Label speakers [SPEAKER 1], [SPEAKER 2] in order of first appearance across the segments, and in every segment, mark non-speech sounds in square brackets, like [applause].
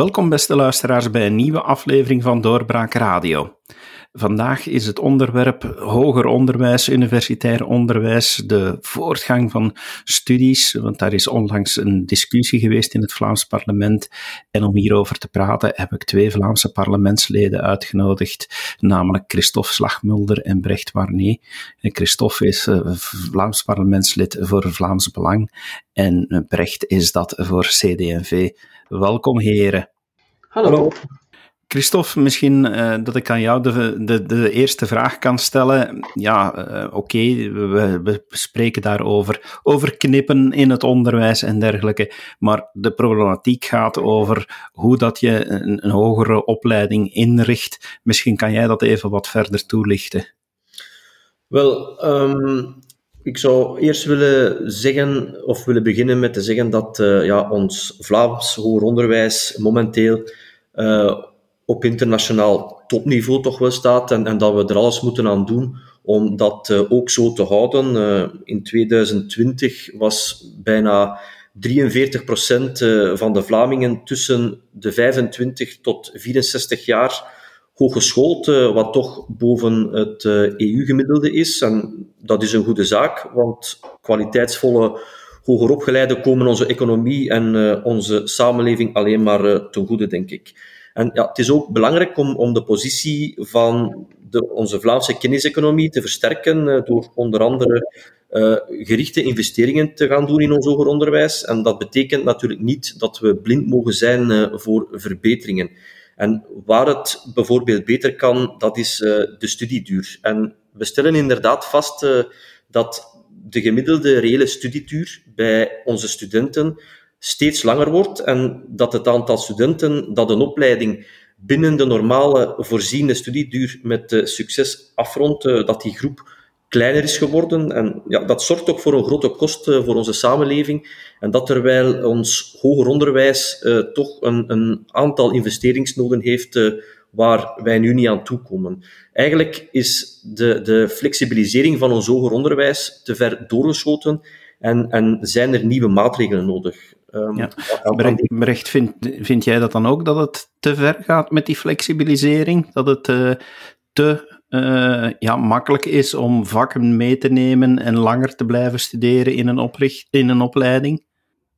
[SPEAKER 1] Welkom beste luisteraars bij een nieuwe aflevering van Doorbraak Radio. Vandaag is het onderwerp hoger onderwijs, universitair onderwijs, de voortgang van studies, want daar is onlangs een discussie geweest in het Vlaams parlement. En om hierover te praten heb ik twee Vlaamse parlementsleden uitgenodigd, namelijk Christophe Slagmulder en Brecht Warné. Christophe is eh, Vlaams parlementslid voor Vlaams Belang en Brecht is dat voor CD&V. Welkom heren.
[SPEAKER 2] Hallo.
[SPEAKER 1] Christophe, misschien uh, dat ik aan jou de, de, de eerste vraag kan stellen. Ja, uh, oké, we, we spreken daarover, over knippen in het onderwijs en dergelijke, maar de problematiek gaat over hoe dat je een, een hogere opleiding inricht. Misschien kan jij dat even wat verder toelichten.
[SPEAKER 2] Wel, um, ik zou eerst willen zeggen, of willen beginnen met te zeggen dat uh, ja, ons Vlaams hoger onderwijs momenteel op internationaal topniveau toch wel staat en, en, dat we er alles moeten aan doen om dat uh, ook zo te houden. Uh, in 2020 was bijna 43 procent uh, van de Vlamingen tussen de 25 tot 64 jaar hooggeschoold, wat toch boven het EU-gemiddelde is. En dat is een goede zaak, want kwaliteitsvolle hoger opgeleiden komen onze economie en onze samenleving alleen maar ten goede, denk ik. En ja, het is ook belangrijk om, om de positie van de, onze Vlaamse kenniseconomie te versterken uh, door onder andere uh, gerichte investeringen te gaan doen in ons hoger onderwijs. En dat betekent natuurlijk niet dat we blind mogen zijn uh, voor verbeteringen. En waar het bijvoorbeeld beter kan, dat is de studieduur. En we stellen inderdaad vast dat de gemiddelde reële studieduur bij onze studenten steeds langer wordt en dat het aantal studenten dat een opleiding binnen de normale voorziene studieduur met uh, succes afrondt, uh, dat die groep kleiner is geworden. En ja, dat zorgt ook voor een grote kost uh, voor onze samenleving. En dat terwijl ons hoger onderwijs toch een, een, aantal investeringsnoden heeft waar wij nu niet aan toekomen. Eigenlijk is de, de flexibilisering van ons hoger onderwijs te ver doorgeschoten en, en zijn er nieuwe maatregelen nodig.
[SPEAKER 1] Um, ja. Brecht, vind, vind jij dat dan ook, dat het te ver gaat met die flexibilisering? Dat het uh, te uh, ja, makkelijk is om vakken mee te nemen en langer te blijven studeren in een, opricht, in een opleiding?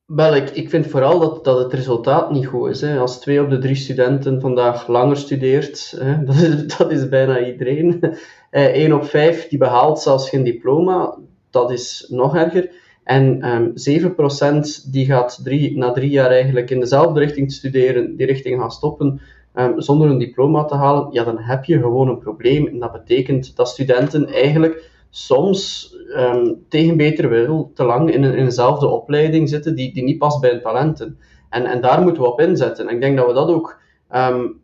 [SPEAKER 3] Wel, ik, ik vind vooral dat, dat het resultaat niet goed is. Hè. Als twee op de drie studenten vandaag langer studeert, hè, [laughs] dat, is, dat is bijna iedereen. Eén uh, op vijf die behaalt zelfs geen diploma, dat is nog erger. En um, ehm, 7% die gaat drie, na drie jaar eigenlijk in dezelfde richting studeren, die richting gaan stoppen, um, zonder een diploma te halen, ja, dan heb je gewoon een probleem. En dat betekent dat studenten eigenlijk soms um, tegen beter wil te lang in, in dezelfde opleiding zitten die, die niet past bij hun talenten. En, en daar moeten we op inzetten. En ik denk dat we dat ook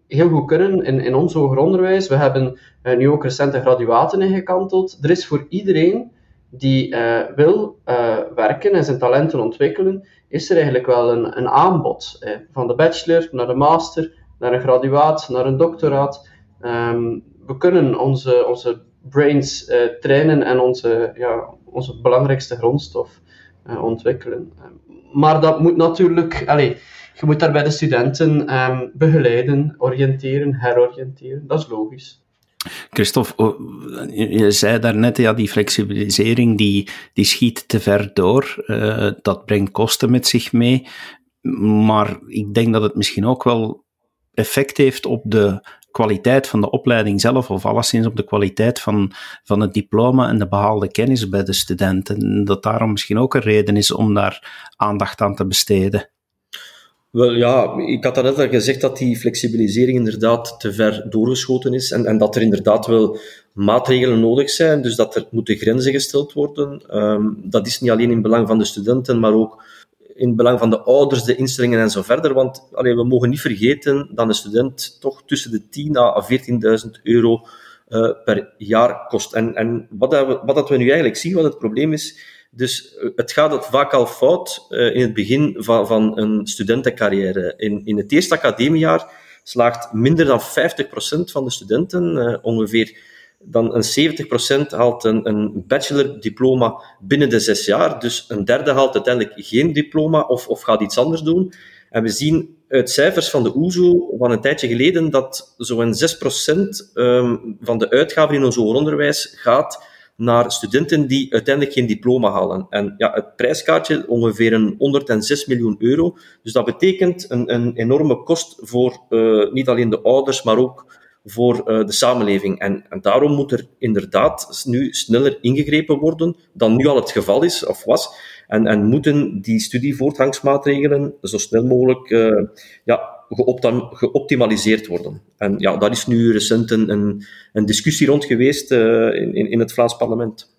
[SPEAKER 3] heel goed kunnen in, in ons hoger onderwijs. We hebben uh, nu ook recente graduaten ingekanteld. Er is voor iedereen die uh, wil uh, werken en zijn talenten ontwikkelen, is er eigenlijk wel een, een aanbod. Eh, van de bachelor naar de master, naar een graduaat, naar een doctoraat. Um, we kunnen onze, onze brains uh, trainen en onze, ja, onze belangrijkste grondstof ontwikkelen. maar dat moet natuurlijk, allez, je moet daar bij de studenten um, begeleiden, oriënteren, heroriënteren. Dat is logisch.
[SPEAKER 1] Christophe, oh, je zei daarnet, ja, die flexibilisering die, die schiet te ver door. Uh, dat brengt kosten met zich mee. Maar ik denk dat het misschien ook wel effect heeft op de kwaliteit van de opleiding zelf, of alleszins op de kwaliteit van, van het diploma en de behaalde kennis bij de studenten. Dat daarom misschien ook een reden is om daar aandacht aan te besteden.
[SPEAKER 2] Wel ja, ik had net al gezegd dat die flexibilisering inderdaad te ver doorgeschoten is en, en dat er inderdaad wel maatregelen nodig zijn, dus dat er moeten grenzen gesteld worden. Um, dat is niet alleen in belang van de studenten, maar ook in belang van de ouders, de instellingen en zo verder. Want allee, we mogen niet vergeten dat een student toch tussen de 10.000 à 14.000 euro uh, per jaar kost. En, en wat, dat we, wat dat we nu eigenlijk zien, wat het probleem is, dus eh, het gaat vaak al fout uh, in het begin van, van een studentencarrière. In, in het eerste academiejaar slaagt minder dan 50% van de studenten, uh, ongeveer dan een 70% haalt een, een bachelordiploma binnen de zes jaar. Dus een derde haalt uiteindelijk geen diploma of, of gaat iets anders doen. En we zien uit cijfers van de OESO van een tijdje geleden dat zo'n 6% um, van de uitgaven in ons hoger onderwijs gaat naar studenten die uiteindelijk geen diploma halen. En ja, het prijskaartje ongeveer een 106 miljoen euro. Dus dat betekent een, een enorme kost voor uh, niet alleen de ouders, maar ook voor uh, de samenleving. En, en, daarom moet er inderdaad nu sneller ingegrepen worden dan nu al het geval is of was. En, en moeten die studievoortgangsmaatregelen zo snel mogelijk uh, ja, geoptimaliseerd worden. En ja, daar is nu recent een, een, een discussie rond geweest uh, in, in het Vlaams parlement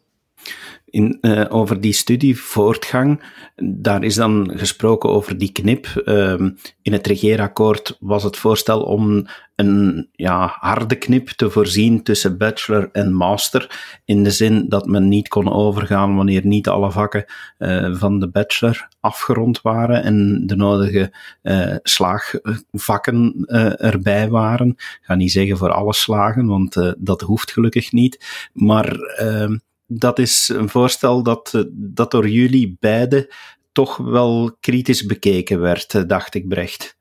[SPEAKER 1] in, uh, over die studievoortgang. Daar is dan gesproken over die knip. Um, in het regeerakkoord was het voorstel om een ja, harde knip te voorzien tussen bachelor en master. In de zin dat men niet kon overgaan wanneer niet alle vakken uh, van de bachelor afgerond waren en de nodige uh, slaagvakken erbij waren. Ik ga niet zeggen voor alle slagen, want dat hoeft gelukkig niet. Maar ehm, dat is een voorstel dat, eh, dat door jullie beiden toch wel kritisch bekeken werd, eh, dacht ik, Brecht.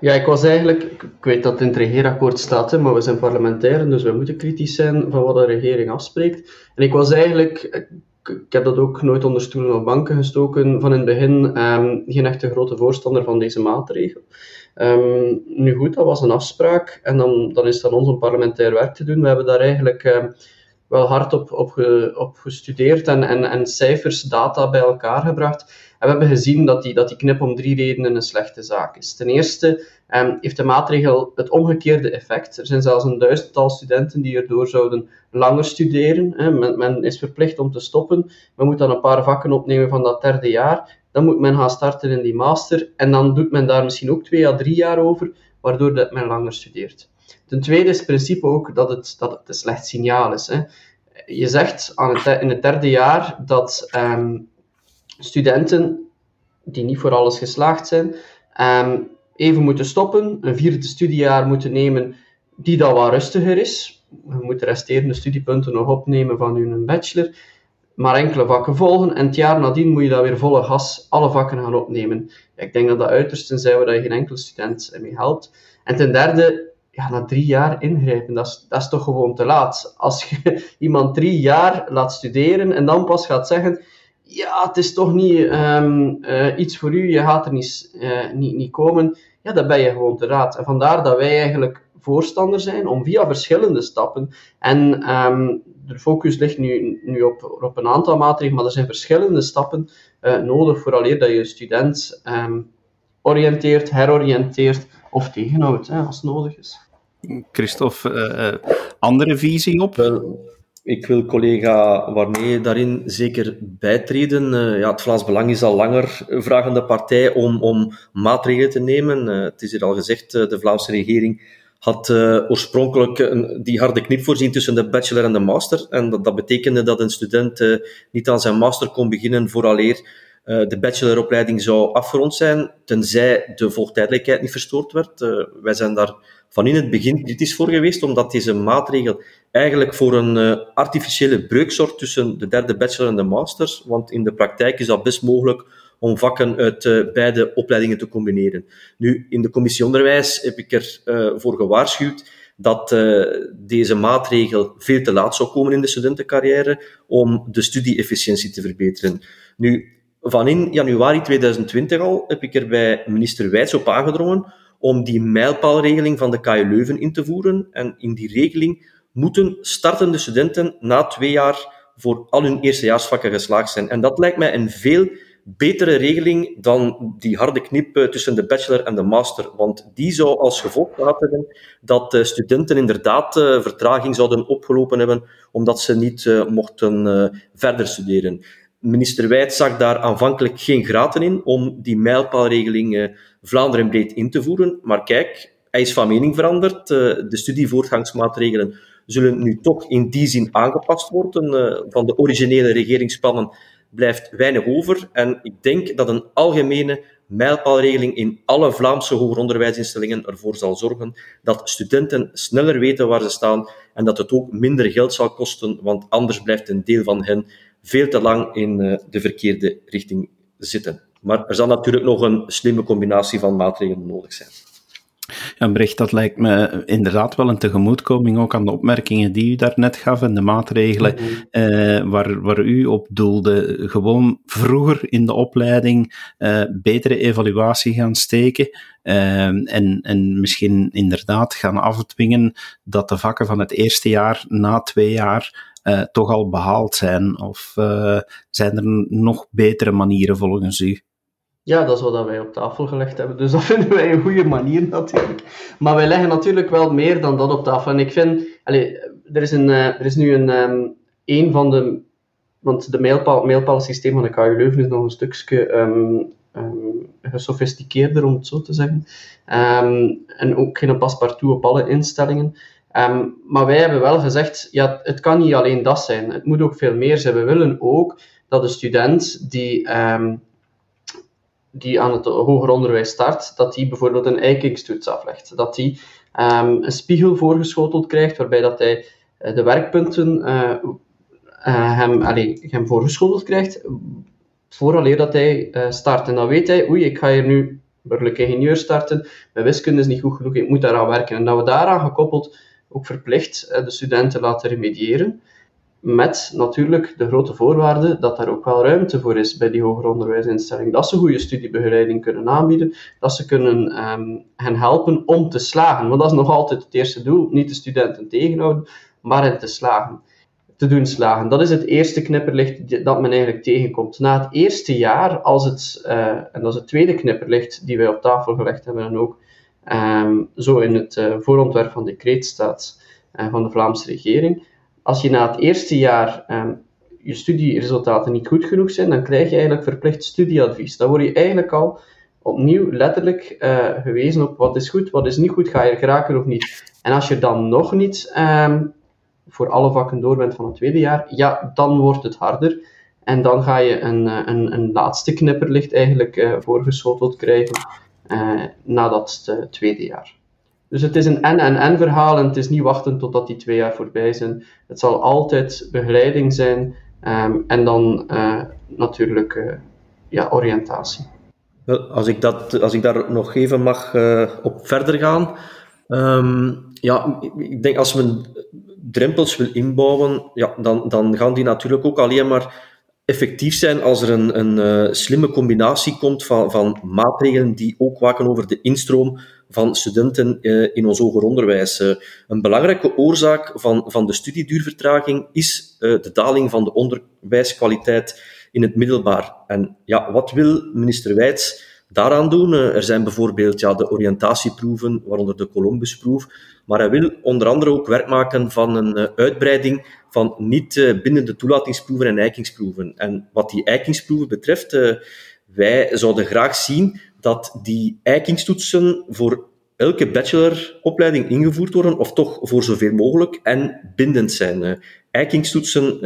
[SPEAKER 3] Ja, ik was eigenlijk, ik weet dat het in het regeerakkoord staat, maar we zijn parlementairen, dus we moeten kritisch zijn van wat de regering afspreekt. En ik was eigenlijk, ik heb dat ook nooit onder stoelen of banken gestoken, van in het begin um, geen echte grote voorstander van deze maatregel. Um, nu goed, dat was een afspraak en dan, dan is het aan ons om parlementair werk te doen. We hebben daar eigenlijk... Um, wel hard op, op, gestudeerd en, en, en cijfers, data bij elkaar gebracht. En we hebben gezien dat die, dat die knip om drie redenen een slechte zaak is. Ten eerste um, heeft de maatregel het omgekeerde effect. Er zijn zelfs een duizendtal studenten die erdoor zouden langer studeren. Hè. Men, men, is verplicht om te stoppen. Men moet dan een paar vakken opnemen van dat derde jaar. Dan moet men gaan starten in die master. En dan doet men daar misschien ook twee à drie jaar over, waardoor dat men langer studeert. Ten tweede is het principe ook dat het, dat het een slecht signaal is. Hè. Je zegt aan het, in het derde jaar dat um, studenten die niet voor alles geslaagd zijn, um, even moeten stoppen, een vierde studiejaar moeten nemen die dan wat rustiger is. Je moet de resterende studiepunten nog opnemen van je bachelor, maar enkele vakken volgen. En het jaar nadien moet je dan weer volle gas alle vakken gaan opnemen. Ik denk dat dat uiterst zijn waar je geen enkele student mee helpt. En ten derde, ja, na drie jaar ingrijpen, dat is, dat is toch gewoon te laat. Als je [laughs] iemand drie jaar laat studeren en dan pas gaat zeggen, ja, het is toch niet um, uh, iets voor u, je gaat er niet, uh, niet, niet komen, ja, dan ben je gewoon te laat. En vandaar dat wij eigenlijk voorstander zijn om via verschillende stappen, en um, de focus ligt nu, nu op, op een aantal maatregelen, maar er zijn verschillende stappen uh, nodig vooraleer dat je student um, oriënteert, heroriënteert of tegenhoudt, hè, als nodig is.
[SPEAKER 1] Christophe, uh, andere visie op?
[SPEAKER 2] Ik wil collega Warnee daarin zeker bijtreden. Uh, ja, het Vlaams Belang is al langer vragende partij om, om maatregelen te nemen. Het is hier al gezegd, de Vlaamse regering had oorspronkelijk een, die harde knip voorzien tussen de bachelor en de master. En dat, dat betekende dat een student niet aan zijn master kon beginnen vooraleer de bacheloropleiding zou afgerond zijn, tenzij de voltijdelijkheid niet verstoord werd. wij zijn daar van in het begin kritisch voor geweest, omdat deze maatregel eigenlijk voor een uh, artificiële breuk zorgt tussen de derde bachelor en de master, want in de praktijk is dat best mogelijk om vakken uit beide opleidingen te combineren. Nu, in de commissie onderwijs heb ik ervoor voor gewaarschuwd dat deze maatregel veel te laat zou komen in de studentencarrière om de studie-efficiëntie te verbeteren. Nu, van in januari 2020 al heb ik er bij minister Wijts op aangedrongen om die mijlpaalregeling van de KU Leuven in te voeren. En in die regeling moeten startende studenten na twee jaar voor al hun eerstejaarsvakken geslaagd zijn. En dat lijkt mij een veel betere regeling dan die harde knip eh, tussen de bachelor en de master. Want die zou als gevolg hebben dat de studenten inderdaad uh, vertraging zouden opgelopen hebben, omdat ze niet uh, mochten verder studeren. Minister Wijt zag daar aanvankelijk geen graten in om die mijlpaalregeling Vlaanderen breed in te voeren. Maar kijk, hij is van mening veranderd. de studievoortgangsmaatregelen zullen nu toch in die zin aangepast worden. Uh, van de originele regeringsplannen blijft weinig over. En ik denk dat een algemene mijlpaalregeling in alle Vlaamse hoger onderwijsinstellingen ervoor zal zorgen dat studenten sneller weten waar ze staan en dat het ook minder geld zal kosten, want anders blijft een deel van hen veel te lang in uh, de verkeerde richting zitten. Maar er zal natuurlijk nog een slimme combinatie van maatregelen nodig zijn.
[SPEAKER 1] Ja, bericht, dat lijkt me inderdaad wel een tegemoetkoming ook aan de opmerkingen die u daarnet gaf en de maatregelen mhm. eh, waar, waar u op doelde. Gewoon vroeger in de opleiding eh, betere evaluatie gaan steken eh, en, en misschien inderdaad gaan afdwingen dat de vakken van het eerste jaar na twee jaar uh, toch al behaald zijn? Of uh, zijn er nog betere manieren volgens u?
[SPEAKER 3] Ja, dat is wat wij op tafel gelegd hebben. Dus dat [laughs] vinden wij een goede manier natuurlijk. Maar wij leggen natuurlijk wel meer dan dat op tafel. En ik vind, allez, er, is een, uh, er is nu een, um, een van de. Want de systeem van de KU Leuven is nog een stukje um, gesofisticeerder, om het zo te zeggen. en ook geen paspartout op alle instellingen. Maar wij hebben wel gezegd, ja, het kan niet alleen dat zijn. Het moet ook veel meer zijn. We willen ook dat de student die die aan het hoger onderwijs start, dat die bijvoorbeeld een eikingstoets aflegt. Dat die um, een spiegel voorgeschoteld krijgt, waarbij dat hij eh, de werkpunten uh, hem, hem voorgeschoteld krijgt, vooraleer dat hij start. En dan weet hij, oei, ik ga hier nu burgerlijk ingenieur starten, mijn wiskunde is niet goed genoeg, ik moet daaraan werken. En dat we daaraan gekoppeld ook verplicht de studenten laten remediëren. Met natuurlijk de grote voorwaarde dat daar ook wel ruimte voor is bij die hoger onderwijsinstelling. Dat ze goede studiebegeleiding kunnen aanbieden, dat ze kunnen um, hen helpen om te slagen. Want dat is nog altijd het eerste doel. Niet de studenten tegenhouden, maar hen te slagen. Te doen slagen. Dat is het eerste knipperlicht dat men eigenlijk tegenkomt. Na het eerste jaar, als het, uh, en dat is het tweede knipperlicht die wij op tafel gelegd hebben en ook um, zo in het uh, voorontwerp van decreet staat uh, van de Vlaamse regering als je na het eerste jaar um, je studieresultaten niet goed genoeg zijn, dan krijg je eigenlijk verplicht studieadvies. Dan word je eigenlijk al opnieuw letterlijk uh, gewezen op wat is goed, wat is niet goed, ga je geraken of niet. En als je dan nog niet um, voor alle vakken door bent van het tweede jaar, ja, dan wordt het harder. En dan ga je een, eh, een, een laatste knipperlicht eigenlijk uh, voorgeschoteld krijgen na dat tweede jaar. Dus het is een en-en-en verhaal en het is niet wachten totdat die twee jaar voorbij zijn. Het zal altijd begeleiding zijn um, en dan uh, natuurlijk ja, oriëntatie.
[SPEAKER 2] Als, ik dat, als ik daar nog even mag op verder gaan. Um, ja, ik denk als we drempels wil inbouwen, ja, dan, dan gaan die natuurlijk ook alleen maar effectief zijn als er een, een uh, slimme combinatie komt van, van maatregelen die ook waken over de instroom van studenten uh, in ons hoger onderwijs. Uh, een belangrijke oorzaak van, van de studieduurvertraging is de daling van de onderwijskwaliteit in het middelbaar. En ja, wat wil minister Wijts daaraan doen? er zijn bijvoorbeeld ja, de oriëntatieproeven, waaronder de Columbusproef, maar hij wil onder andere ook werk maken van een uitbreiding van niet uh, binnen de toelatingsproeven en eikingsproeven. En wat die eikingsproeven betreft, wij zouden graag zien dat die eikingstoetsen voor elke bacheloropleiding ingevoerd worden, of toch voor zoveel mogelijk, en bindend zijn. Eikingstoetsen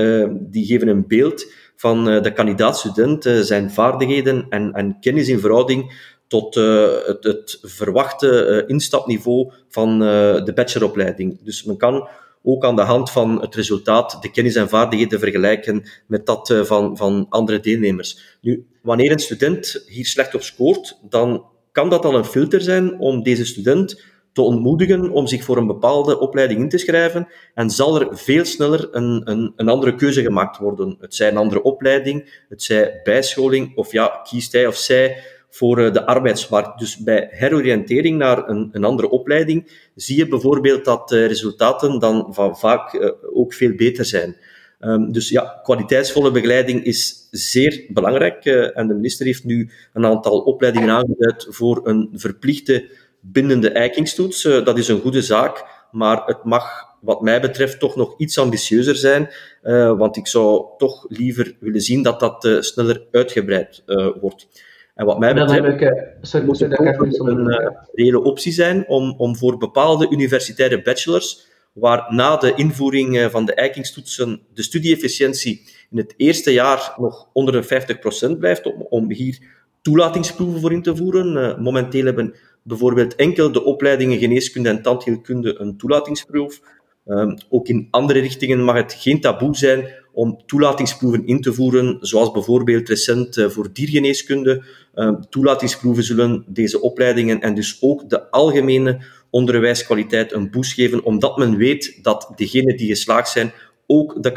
[SPEAKER 2] die geven een beeld van de kandidaat-student, zijn vaardigheden en, en, kennis in verhouding tot het, het, verwachte instapniveau van de bacheloropleiding. Dus men kan ook aan de hand van het resultaat de kennis en vaardigheden vergelijken met dat eh, van, van andere deelnemers. Nu, wanneer een student hier slecht op scoort, dan kan dat al een filter zijn om deze student te ontmoedigen om zich voor een bepaalde opleiding in te schrijven en zal er veel sneller een, een, een andere keuze gemaakt worden. Het zij een andere opleiding, het zij bijscholing, of ja, kiest hij of zij voor eh, de arbeidsmarkt. Dus bij heroriëntering naar een, een andere opleiding zie je bijvoorbeeld dat de resultaten dan van vaak uh, ook veel beter zijn. Um, dus ja, kwaliteitsvolle begeleiding is zeer belangrijk. En de minister heeft nu een aantal opleidingen aangeduid voor een verplichte bindende eikingstoets. Uh, dat is een goede zaak, maar het mag wat mij betreft toch nog iets ambitieuzer zijn, uh, want ik zou toch liever willen zien dat dat sneller uitgebreid wordt. En wat mij betreft
[SPEAKER 3] ik, sorry, moet het
[SPEAKER 2] ook een reële optie zijn om, om voor bepaalde universitaire bachelors, waar na de invoering van de eikingstoetsen de studieefficiëntie in het eerste jaar nog onder de 50% blijft, om, om hier toelatingsproeven voor in te voeren. momenteel hebben bijvoorbeeld enkel de opleidingen geneeskunde en tandheelkunde een toelatingsproef. Ehm, ook in andere richtingen mag het geen taboe zijn om toelatingsproeven in te voeren, zoals bijvoorbeeld recent uh, voor diergeneeskunde. Uh, toelatingsproeven zullen deze opleidingen en dus ook de algemene onderwijskwaliteit een boost geven, omdat men weet dat degenen die geslaagd zijn ook de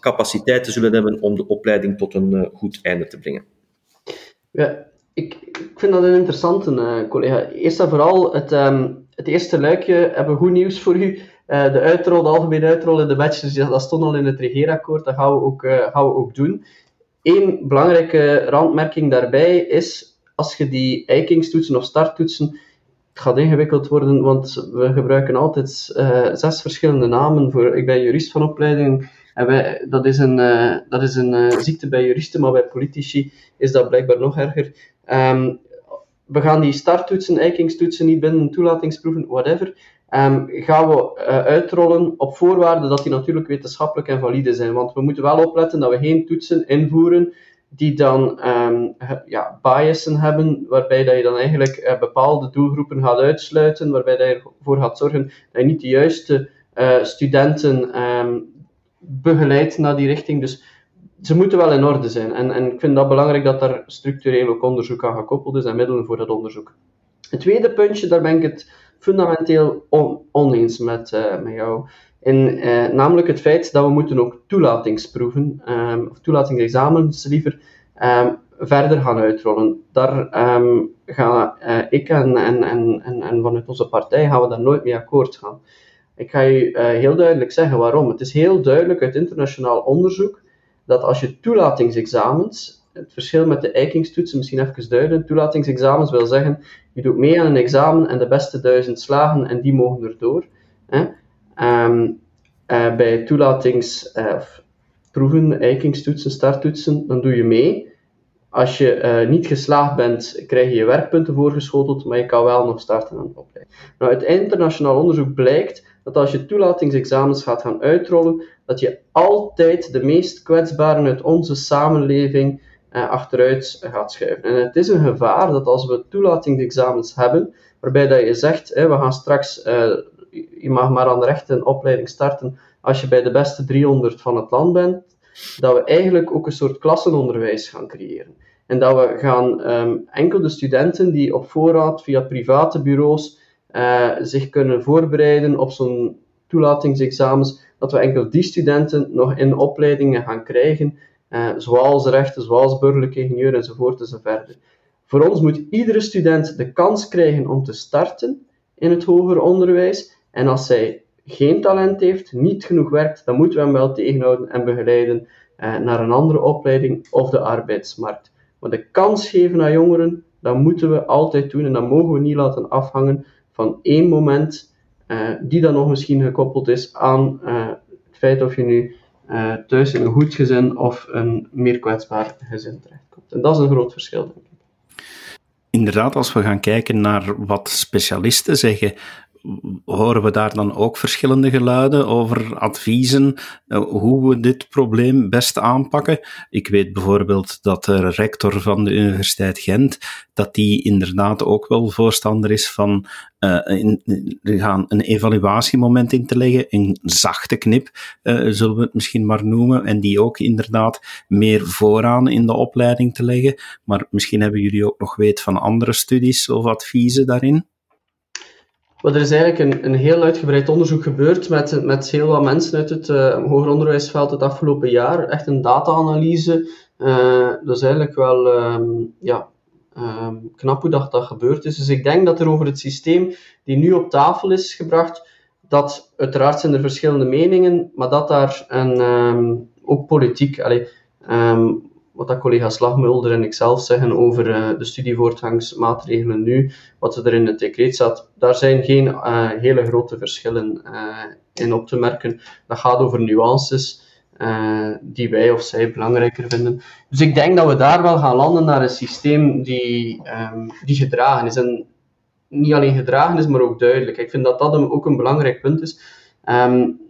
[SPEAKER 2] capaciteiten zullen hebben om de opleiding tot een uh, goed einde te brengen.
[SPEAKER 3] Ja, ik, ik vind dat een interessante, uh, collega. Eerst en vooral, het, um, het eerste luikje hebben we goed nieuws voor u. Uh, de uitrol, de algemene uitrol in de matches, dat stond al in het regeerakkoord, dat gaan we ook, uh, gaan we ook doen. Eén belangrijke randmerking daarbij is, als je die eikingstoetsen of starttoetsen, het gaat ingewikkeld worden, want we gebruiken altijd zes verschillende namen voor, ik ben jurist van opleiding, en wij, dat is een, dat is een ziekte bij juristen, maar bij politici is dat blijkbaar nog erger. Um, we gaan die starttoetsen, eikingstoetsen niet binnen, toelatingsproeven, whatever, um, gaan we uh, uitrollen op voorwaarde dat die natuurlijk wetenschappelijk en valide zijn. Want we moeten wel opletten dat we geen toetsen invoeren die dan um, ja, biasen hebben, waarbij dat je dan eigenlijk uh, bepaalde doelgroepen gaat uitsluiten, waarbij dat je ervoor gaat zorgen dat je niet de juiste uh, studenten begeleidt naar die richting. Dus ze moeten wel in orde zijn. En, en ik vind dat belangrijk dat daar structureel ook onderzoek aan gekoppeld is en middelen voor dat onderzoek. Het tweede puntje, daar ben ik het fundamenteel on, oneens met, uh, met jou. In, uh, namelijk het feit dat we moeten ook toelatingsproeven, um, of toelatingsexamens liever, um, verder gaan uitrollen. Daar um, gaan uh, ik en, en, en, en, vanuit onze partij gaan we daar nooit mee akkoord gaan. Ik ga je uh, heel duidelijk zeggen waarom. Het is heel duidelijk uit internationaal onderzoek dat als je toelatingsexamens het verschil met de eikingstoetsen misschien even duiden. Toelatingsexamens wil zeggen, je doet mee aan een examen en de beste duizend slagen en die mogen erdoor. Hè. Um, uh, bij toelatingsproeven, uh, eikingstoetsen, starttoetsen, dan doe je mee. Als je uh, niet geslaagd bent, krijg je je werkpunten voorgeschoteld, maar je kan wel nog starten aan de opleiding. Nou, uit internationaal onderzoek blijkt dat als je toelatingsexamens gaat gaan uitrollen, dat je altijd de meest kwetsbaren uit onze samenleving uh, achteruit gaat schuiven. En het is een gevaar dat als we toelatingsexamens hebben, waarbij dat je zegt, we gaan straks, uh, je mag maar aan de rechte een opleiding starten als je bij de beste 300 van het land bent, dat we eigenlijk ook een soort klassenonderwijs gaan creëren. En dat we gaan um, enkel de studenten die op voorraad via private bureaus uh, zich kunnen voorbereiden op zo'n toelatingsexamens, dat we enkel die studenten nog in opleidingen gaan krijgen eh, zoals rechten, zoals burgerlijke ingenieur enzovoort enzovoort. Voor ons moet iedere student de kans krijgen om te starten in het hoger onderwijs. En als zij geen talent heeft, niet genoeg werkt, dan moeten we hem wel tegenhouden en begeleiden eh, naar een andere opleiding of de arbeidsmarkt. Maar de kans geven aan jongeren, dat moeten we altijd doen en dat mogen we niet laten afhangen van één moment, uh, die dan nog misschien gekoppeld is aan uh, het feit of je nu uh, thuis in een goed gezin of een meer kwetsbaar gezin terechtkomt. En dat is een groot verschil, denk ik.
[SPEAKER 1] Inderdaad, als we gaan kijken naar wat specialisten zeggen, horen we daar dan ook verschillende geluiden over adviezen, uh, hoe we dit probleem best aanpakken. Ik weet bijvoorbeeld dat de rector van de Universiteit Gent, dat die inderdaad ook wel voorstander is van uh, gaan een evaluatiemoment in te leggen, een zachte knip, uh, zullen we het misschien maar noemen, en die ook inderdaad meer vooraan in de opleiding te leggen. Maar misschien hebben jullie ook nog weet van andere studies of adviezen daarin?
[SPEAKER 3] Maar er is eigenlijk een, een heel uitgebreid onderzoek gebeurd met, met heel wat mensen uit het uh, hoger onderwijsveld het afgelopen jaar. Echt een data-analyse. Uh, dat is eigenlijk wel um, ja, um, knap hoe dat, dat gebeurd is. Dus ik denk dat er over het systeem die nu op tafel is gebracht, dat uiteraard zijn er verschillende meningen, maar dat daar een, um, ook politiek, wat dat collega Slagmulder en ik zelf zeggen over uh, de studievoortgangsmaatregelen nu, wat er in het decreet staat, daar zijn geen uh, hele grote verschillen uh, in op te merken. Dat gaat over nuances die wij of zij belangrijker vinden. Dus ik denk dat we daar wel gaan landen naar een systeem die, um, die gedragen is. En niet alleen gedragen is, maar ook duidelijk. Ik vind dat dat ook een belangrijk punt is. Um,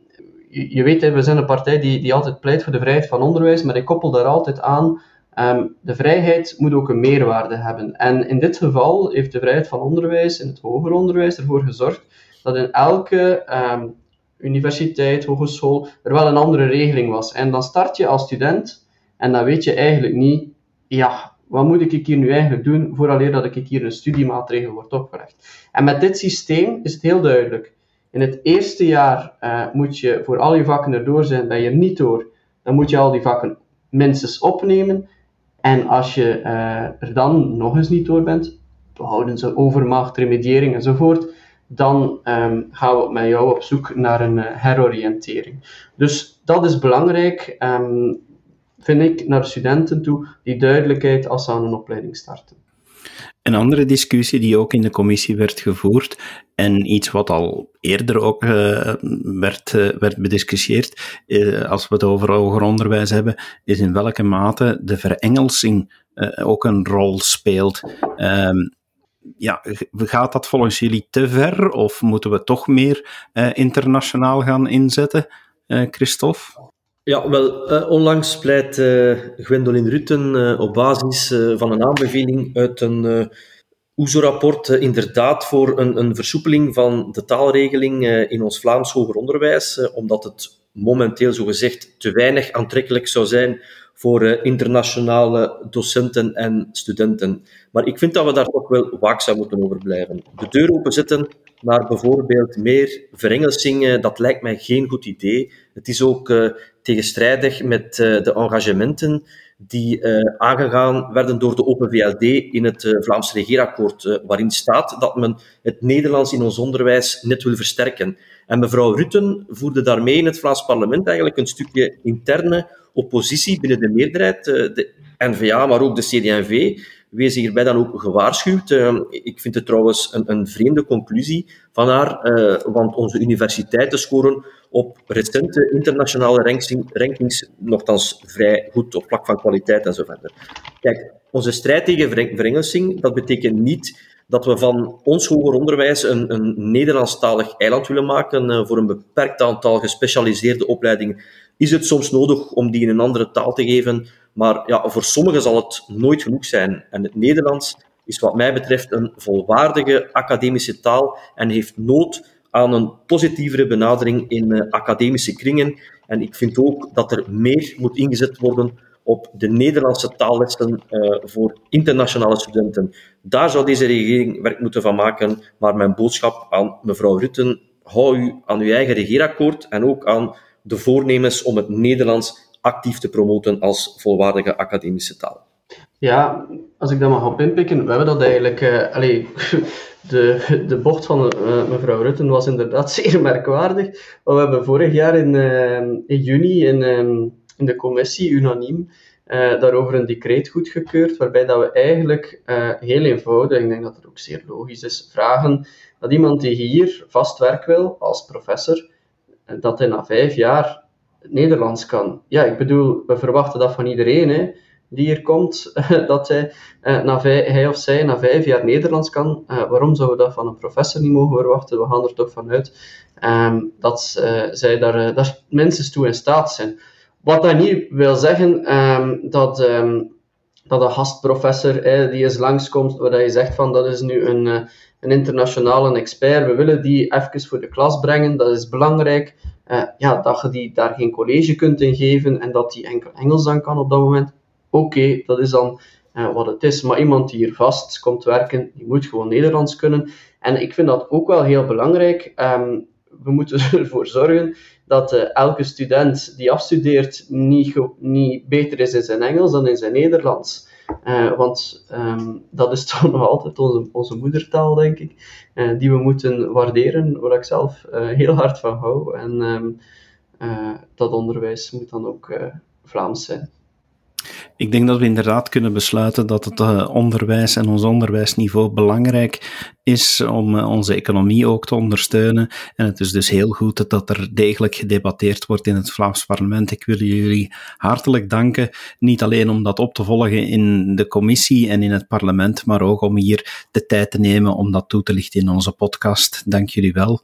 [SPEAKER 3] je, weet, we zijn een partij die, die altijd pleit voor de vrijheid van onderwijs, maar ik koppel daar altijd aan, um, de vrijheid moet ook een meerwaarde hebben. En in dit geval heeft de vrijheid van onderwijs in het hoger onderwijs ervoor gezorgd dat in elke um, universiteit, hogeschool, er wel een andere regeling was. En dan start je als student en dan weet je eigenlijk niet, ja, wat moet ik hier nu eigenlijk doen vooraleer dat ik hier een studiemaatregel wordt opgelegd. En met dit systeem is het heel duidelijk. In het eerste jaar uh, moet je voor al je vakken erdoor zijn, ben je er niet door, dan moet je al die vakken minstens opnemen. En als je uh, er dan nog eens niet door bent, behouden ze overmacht, remediering enzovoort, dan um, gaan we met jou op zoek naar een uh, heroriëntering. Dus dat is belangrijk, um, vind ik, naar studenten toe, die duidelijkheid als ze aan een opleiding starten.
[SPEAKER 1] Een andere discussie die ook in de commissie werd gevoerd, en iets wat al eerder ook uh, werd, uh, werd bediscussieerd, uh, als we het over hoger onderwijs hebben, is in welke mate de verengelsing ook een rol speelt. Um, ja, gaat dat volgens jullie te ver of moeten we toch meer internationaal gaan inzetten, Christophe?
[SPEAKER 2] Ja, wel, uh, onlangs pleit uh, Gwendolyn Rutten uh, op basis van een aanbeveling uit een OESO-rapport inderdaad voor een, een, versoepeling van de taalregeling in ons Vlaams hoger onderwijs, omdat het momenteel zogezegd te weinig aantrekkelijk zou zijn voor internationale docenten en studenten. Maar ik vind dat we daar toch wel waakzaam moeten over blijven. De deur openzetten naar bijvoorbeeld meer verengelsing, dat lijkt mij geen goed idee. Het is ook tegenstrijdig met uh, de engagementen die uh, aangegaan werden door de Open VLD in het uh, Vlaams regeerakkoord, waarin staat dat men het Nederlands in ons onderwijs net wil versterken. En mevrouw Rutten voerde daarmee in het Vlaams parlement eigenlijk een stukje interne oppositie binnen de meerderheid, de N-VA, maar ook de CD&V, wees hierbij dan ook gewaarschuwd. Uh, ik vind het trouwens een, een vreemde conclusie van haar, uh, want onze universiteiten scoren op recente internationale ranking, rankings nogthans vrij goed op vlak van kwaliteit en zo verder. Kijk, onze strijd tegen verengelsing, dat betekent niet dat we van ons hoger onderwijs een, een Nederlandstalig eiland willen maken. Uh, voor een beperkt aantal gespecialiseerde opleidingen is het soms nodig om die in een andere taal te geven. Maar ja, voor sommigen zal het nooit genoeg zijn. En het Nederlands is wat mij betreft een volwaardige academische taal en heeft nood aan een positievere benadering in uh, academische kringen. En ik vind ook dat er meer moet ingezet worden op de Nederlandse taallessen uh, voor internationale studenten. Daar zou deze regering werk moeten van maken. Maar mijn boodschap aan mevrouw Rutten, hou u aan uw eigen regeerakkoord en ook aan de voornemens om het Nederlands actief te promoten als volwaardige academische taal.
[SPEAKER 3] Ja, als ik dat mag op inpikken, we hebben dat eigenlijk... Uh, [laughs] de, de bocht van uh, mevrouw Rutten was inderdaad [laughs] zeer merkwaardig. Maar we hebben vorig jaar in, uh, in juni in, um, in de commissie unaniem daarover een decreet goedgekeurd, waarbij dat we eigenlijk heel eenvoudig, ik denk dat het ook zeer logisch is, vragen dat iemand die hier vast werk wil als professor, dat hij na vijf jaar Nederlands kan. Ja, ik bedoel, we verwachten dat van iedereen, hè, die hier komt, [laughs] dat hij, vijf, hij of zij na vijf jaar Nederlands kan. Uh, waarom zouden we dat van een professor niet mogen verwachten? We gaan er toch vanuit um, dat uh, zij daar, daar minstens toe in staat zijn. Wat dat niet wil zeggen um, dat, um, dat een gastprofessor die eens langskomt, waar je zegt van dat is nu een, een internationale expert, we willen die even voor de klas brengen, dat is belangrijk. Uh, ja, dat je die daar geen college kunt in geven en dat die enkel Engels dan kan op dat moment. Oké, dat is dan uh, wat het is. Maar iemand die hier vast komt werken, die moet gewoon Nederlands kunnen. En ik vind dat ook wel heel belangrijk. Um, we moeten [laughs] ervoor zorgen dat uh, elke student die afstudeert niet, niet beter is in zijn Engels dan in zijn Nederlands. Uh, want um, dat is [laughs] toch nog altijd onze, onze moedertaal, denk ik, uh, die we moeten waarderen, waar ik zelf heel hard van hou. En um, dat onderwijs moet dan ook Vlaams zijn.
[SPEAKER 1] Ik denk dat we inderdaad kunnen besluiten dat het uh, onderwijs en ons onderwijsniveau belangrijk is om uh, onze economie ook te ondersteunen. En het is dus heel goed dat er degelijk gedebatteerd wordt in het Vlaams parlement. Ik wil jullie hartelijk danken, niet alleen om dat op te volgen in de commissie en in het parlement, maar ook om hier de tijd te nemen om dat toe te lichten in onze podcast. Dank jullie wel.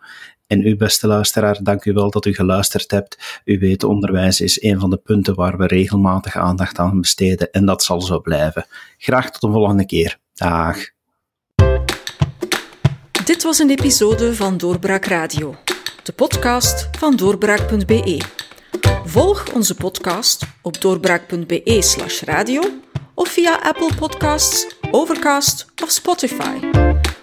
[SPEAKER 1] En u, beste luisteraar, dank u wel dat u geluisterd hebt. U weet, onderwijs is een van de punten waar we regelmatig aandacht aan besteden en dat zal zo blijven. Graag tot de volgende keer. Dag.
[SPEAKER 4] Dit was een episode van Doorbraak Radio. de podcast van doorbraak.be. Volg onze podcast op doorbraak.be/slash radio of via Apple Podcasts, Overcast of Spotify.